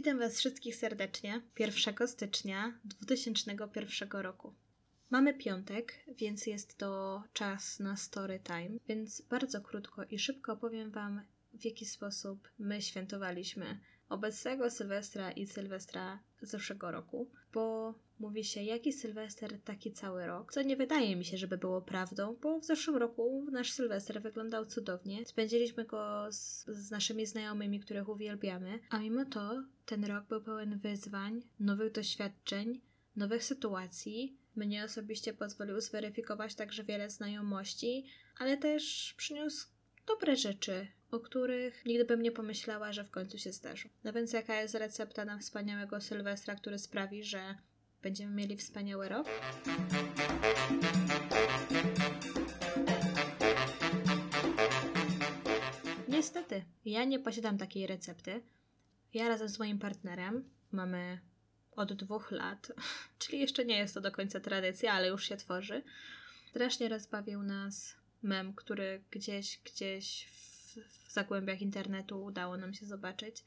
Witam Was wszystkich serdecznie 1 stycznia 2001 roku. Mamy piątek, więc jest to czas na story time, więc bardzo krótko i szybko opowiem Wam, w jaki sposób my świętowaliśmy obecnego Sylwestra i Sylwestra zeszłego roku, bo mówi się, jaki Sylwester, taki cały rok, co nie wydaje mi się, żeby było prawdą, bo w zeszłym roku nasz Sylwester wyglądał cudownie. Spędziliśmy go z, z naszymi znajomymi, których uwielbiamy, a mimo to ten rok był pełen wyzwań, nowych doświadczeń, nowych sytuacji. Mnie osobiście pozwolił zweryfikować także wiele znajomości, ale też przyniósł dobre rzeczy, o których nigdy bym nie pomyślała, że w końcu się zdarzą. No więc jaka jest recepta na wspaniałego Sylwestra, który sprawi, że będziemy mieli wspaniały rok? Niestety, ja nie posiadam takiej recepty. Ja razem z moim partnerem mamy od dwóch lat, czyli jeszcze nie jest to do końca tradycja, ale już się tworzy. Strasznie rozbawił nas mem, który gdzieś, gdzieś w, w zagłębiach internetu udało nam się zobaczyć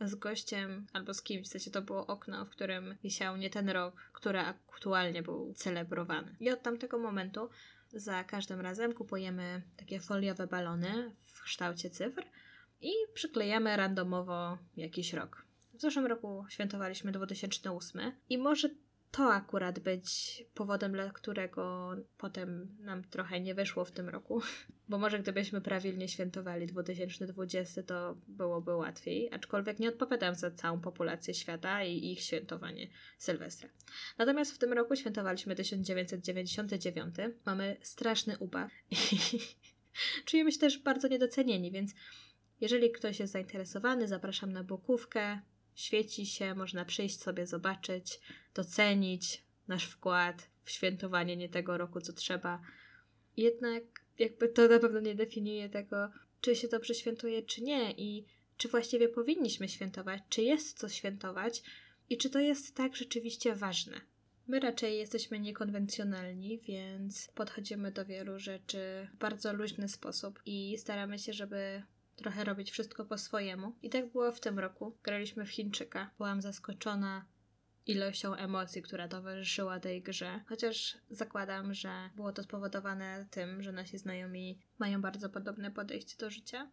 z gościem albo z kimś, w sensie to było okno, w którym wisiał nie ten rok, który aktualnie był celebrowany. I od tamtego momentu za każdym razem kupujemy takie foliowe balony w kształcie cyfr i przyklejamy randomowo jakiś rok. W zeszłym roku świętowaliśmy 2008 i może to akurat być powodem, dla którego potem nam trochę nie wyszło w tym roku. Bo może gdybyśmy prawilnie świętowali 2020, to byłoby łatwiej, aczkolwiek nie odpowiadam za całą populację świata i ich świętowanie Sylwestra. Natomiast w tym roku świętowaliśmy 1999. Mamy straszny ubaw i czujemy się też bardzo niedocenieni, więc jeżeli ktoś jest zainteresowany, zapraszam na bokówkę świeci się, można przyjść sobie zobaczyć, docenić nasz wkład w świętowanie nie tego roku, co trzeba. Jednak jakby to na pewno nie definiuje tego, czy się dobrze świętuje, czy nie i czy właściwie powinniśmy świętować, czy jest co świętować i czy to jest tak rzeczywiście ważne. My raczej jesteśmy niekonwencjonalni, więc podchodzimy do wielu rzeczy w bardzo luźny sposób i staramy się, żeby trochę robić wszystko po swojemu. I tak było w tym roku. Graliśmy w Chińczyka. Byłam zaskoczona ilością emocji, która towarzyszyła tej grze. Chociaż zakładam, że było to spowodowane tym, że nasi znajomi mają bardzo podobne podejście do życia.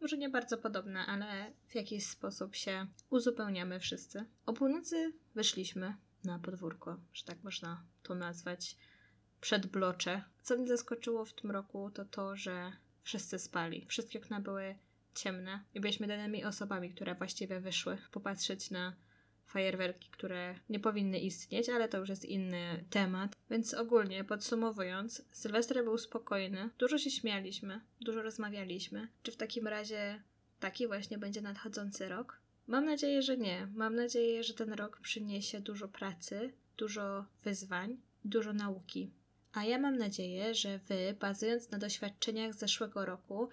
Może nie bardzo podobne, ale w jakiś sposób się uzupełniamy wszyscy. O północy wyszliśmy na podwórko, że tak można to nazwać, przed blocze. Co mnie zaskoczyło w tym roku, to to, że wszyscy spali. Wszystkie okna były ciemne i byliśmy danymi osobami, które właściwie wyszły popatrzeć na fajerwerki, które nie powinny istnieć, ale to już jest inny temat. Więc ogólnie podsumowując, Sylwester był spokojny, dużo się śmialiśmy, dużo rozmawialiśmy. Czy w takim razie taki właśnie będzie nadchodzący rok? Mam nadzieję, że nie. Mam nadzieję, że ten rok przyniesie dużo pracy, dużo wyzwań, dużo nauki. A ja mam nadzieję, że Wy, bazując na doświadczeniach z zeszłego roku,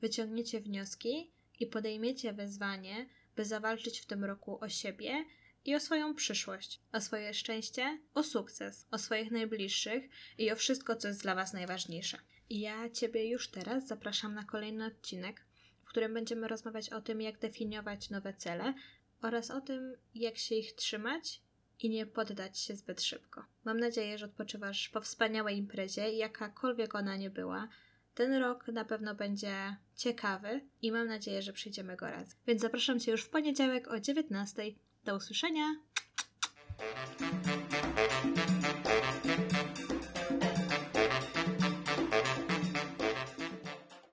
wyciągniecie wnioski i podejmiecie wyzwanie, by zawalczyć w tym roku o siebie i o swoją przyszłość, o swoje szczęście, o sukces, o swoich najbliższych i o wszystko, co jest dla Was najważniejsze. I ja Ciebie już teraz zapraszam na kolejny odcinek, w którym będziemy rozmawiać o tym, jak definiować nowe cele oraz o tym, jak się ich trzymać i nie poddać się zbyt szybko. Mam nadzieję, że odpoczywasz po wspaniałej imprezie, jakakolwiek ona nie była. Ten rok na pewno będzie ciekawy i mam nadzieję, że przyjdziemy go razem. Więc zapraszam Cię już w poniedziałek o 19. Do usłyszenia!